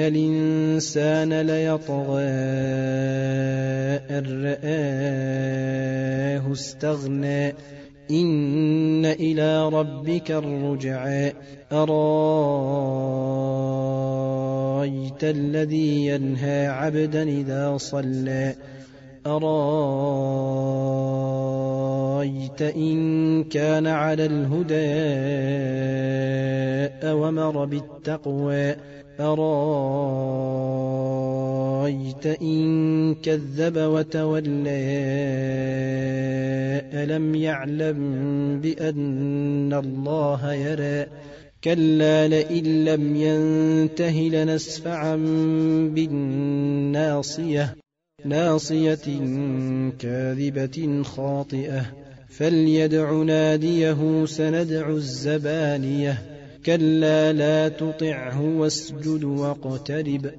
الإنسان ليطغى أن رآه استغنى إن إلى ربك الرجعى أرايت الذي ينهى عبدا إذا صلى أرايت إن كان على الهدى أومر بالتقوى أرايت إن كذب وتولى ألم يعلم بأن الله يرى كلا لئن لم ينته لنسفعا بالناصية ناصية كاذبة خاطئة فليدع ناديه سندع الزبانية كلا لا تطعه واسجد واقترب